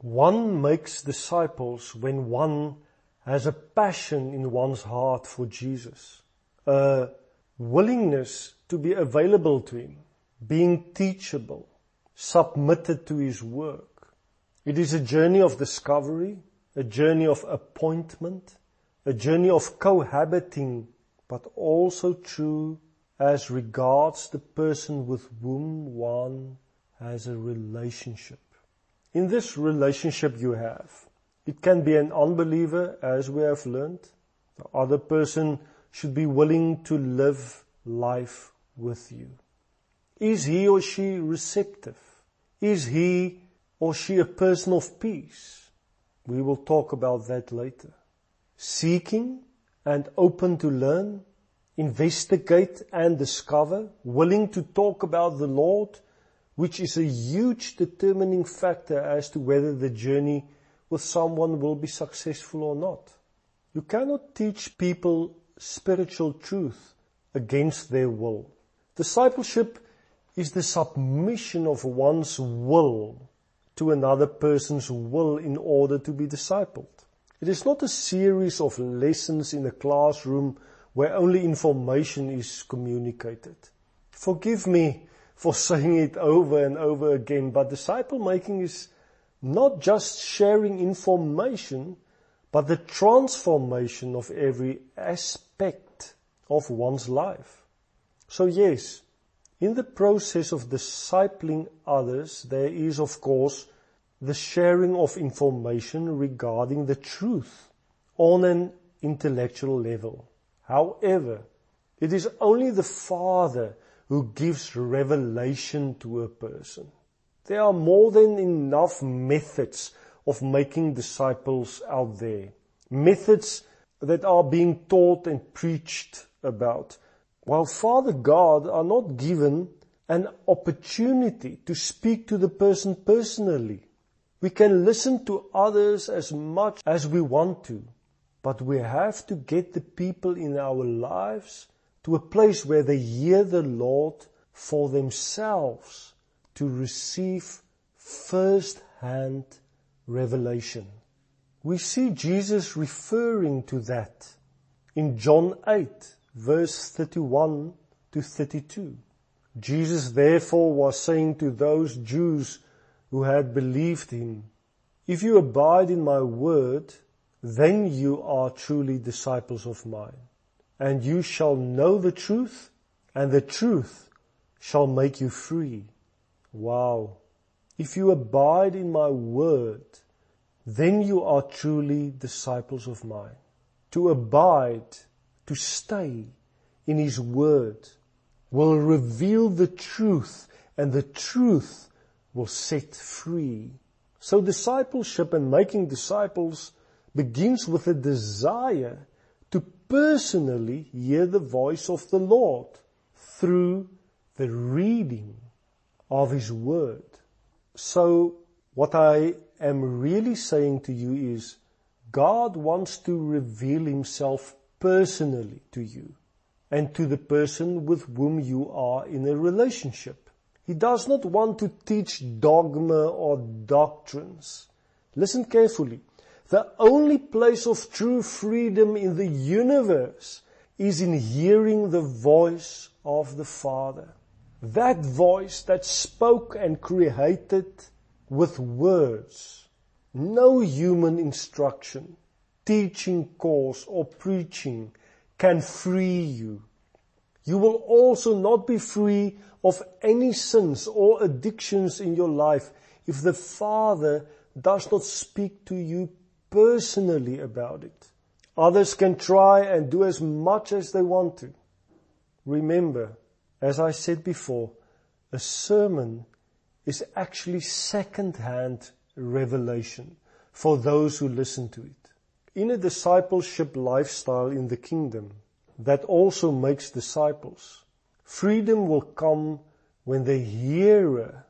One makes disciples when one has a passion in one's heart for Jesus, a willingness to be available to Him, being teachable, submitted to His work. It is a journey of discovery, a journey of appointment, a journey of cohabiting, but also true as regards the person with whom one has a relationship. In this relationship you have, it can be an unbeliever as we have learned. The other person should be willing to live life with you. Is he or she receptive? Is he or she a person of peace? We will talk about that later. Seeking and open to learn, investigate and discover, willing to talk about the Lord, which is a huge determining factor as to whether the journey with someone will be successful or not. You cannot teach people spiritual truth against their will. Discipleship is the submission of one's will to another person's will in order to be discipled. It is not a series of lessons in a classroom where only information is communicated. Forgive me for saying it over and over again, but disciple making is not just sharing information, but the transformation of every aspect of one's life. So yes, in the process of discipling others, there is of course the sharing of information regarding the truth on an intellectual level. However, it is only the Father who gives revelation to a person. There are more than enough methods of making disciples out there. Methods that are being taught and preached about. While Father God are not given an opportunity to speak to the person personally. We can listen to others as much as we want to, but we have to get the people in our lives to a place where they hear the Lord for themselves to receive first-hand revelation. We see Jesus referring to that in John 8 verse 31 to 32. Jesus therefore was saying to those Jews who had believed him, if you abide in my word, then you are truly disciples of mine and you shall know the truth, and the truth shall make you free. Wow. If you abide in my word, then you are truly disciples of mine. To abide, to stay in his word will reveal the truth and the truth will set free. So discipleship and making disciples begins with a desire personally hear the voice of the Lord through the reading of His Word. So what I am really saying to you is God wants to reveal Himself personally to you and to the person with whom you are in a relationship. He does not want to teach dogma or doctrines. Listen carefully. The only place of true freedom in the universe is in hearing the voice of the Father. That voice that spoke and created with words. No human instruction, teaching course or preaching can free you. You will also not be free of any sins or addictions in your life if the Father does not speak to you personally about it. Others can try and do as much as they want to. Remember, as I said before, a sermon is actually second-hand revelation for those who listen to it. In a discipleship lifestyle in the kingdom that also makes disciples, freedom will come when the hearer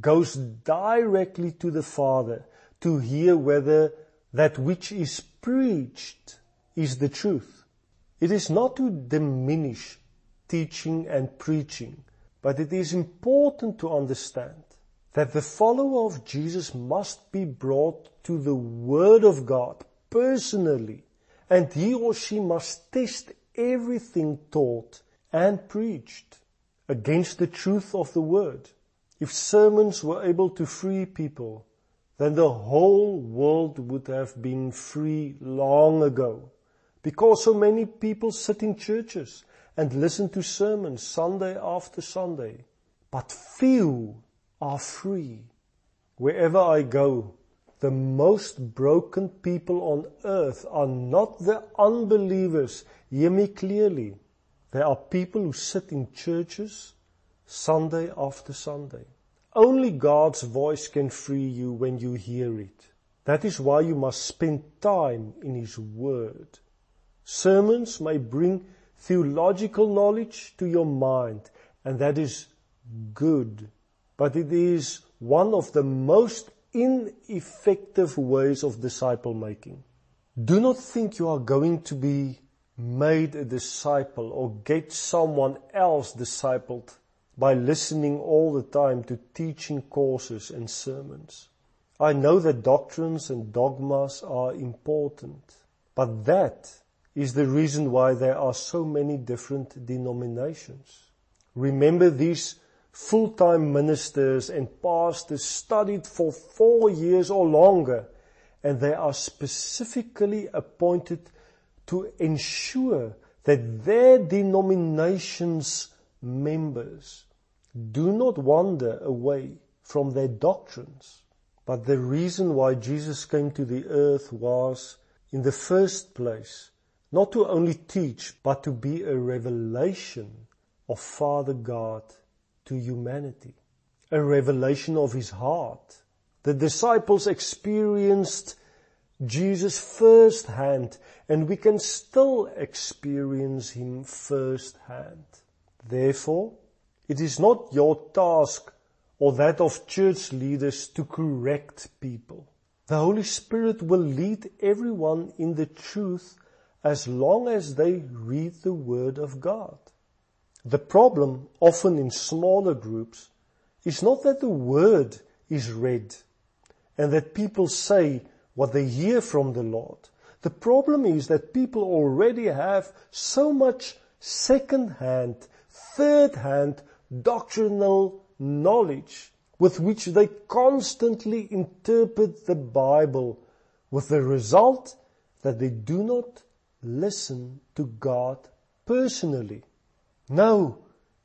goes directly to the Father to hear whether that which is preached is the truth. It is not to diminish teaching and preaching, but it is important to understand that the follower of Jesus must be brought to the Word of God personally, and he or she must test everything taught and preached against the truth of the Word. If sermons were able to free people, then the whole world would have been free long ago. Because so many people sit in churches and listen to sermons Sunday after Sunday, but few are free. Wherever I go, the most broken people on earth are not the unbelievers. Hear me clearly. There are people who sit in churches Sunday after Sunday. Only God's voice can free you when you hear it. That is why you must spend time in His Word. Sermons may bring theological knowledge to your mind, and that is good but it is one of the most ineffective ways of disciple making. Do not think you are going to be made a disciple or get someone else discipled by listening all the time to teaching courses and sermons. I know that doctrines and dogmas are important, but that is the reason why there are so many different denominations. Remember these full-time ministers and pastors studied for four years or longer, and they are specifically appointed to ensure that their denomination's members do not wander away from their doctrines. But the reason why Jesus came to the earth was, in the first place, not to only teach, but to be a revelation of Father God to humanity, a revelation of his heart. The disciples experienced Jesus firsthand, and we can still experience him firsthand. Therefore, it is not your task or that of church leaders to correct people. The Holy Spirit will lead everyone in the truth as long as they read the Word of God. The problem, often in smaller groups, is not that the word is read and that people say what they hear from the Lord. The problem is that people already have so much second-hand, third-hand doctrinal knowledge with which they constantly interpret the Bible with the result that they do not listen to God personally. No,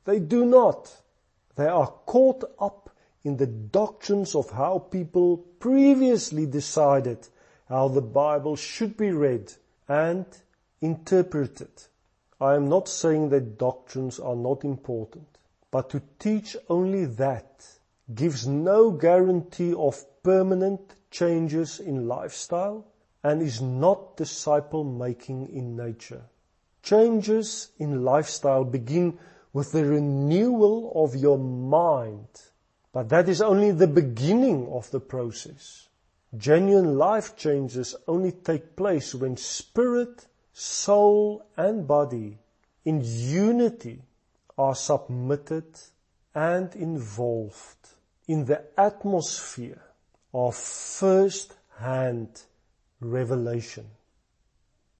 they do not. They are caught up in the doctrines of how people previously decided how the Bible should be read and interpreted. I am not saying that doctrines are not important, but to teach only that gives no guarantee of permanent changes in lifestyle and is not disciple making in nature. Changes in lifestyle begin with the renewal of your mind, but that is only the beginning of the process. Genuine life changes only take place when spirit, soul and body in unity are submitted and involved in the atmosphere of first hand revelation.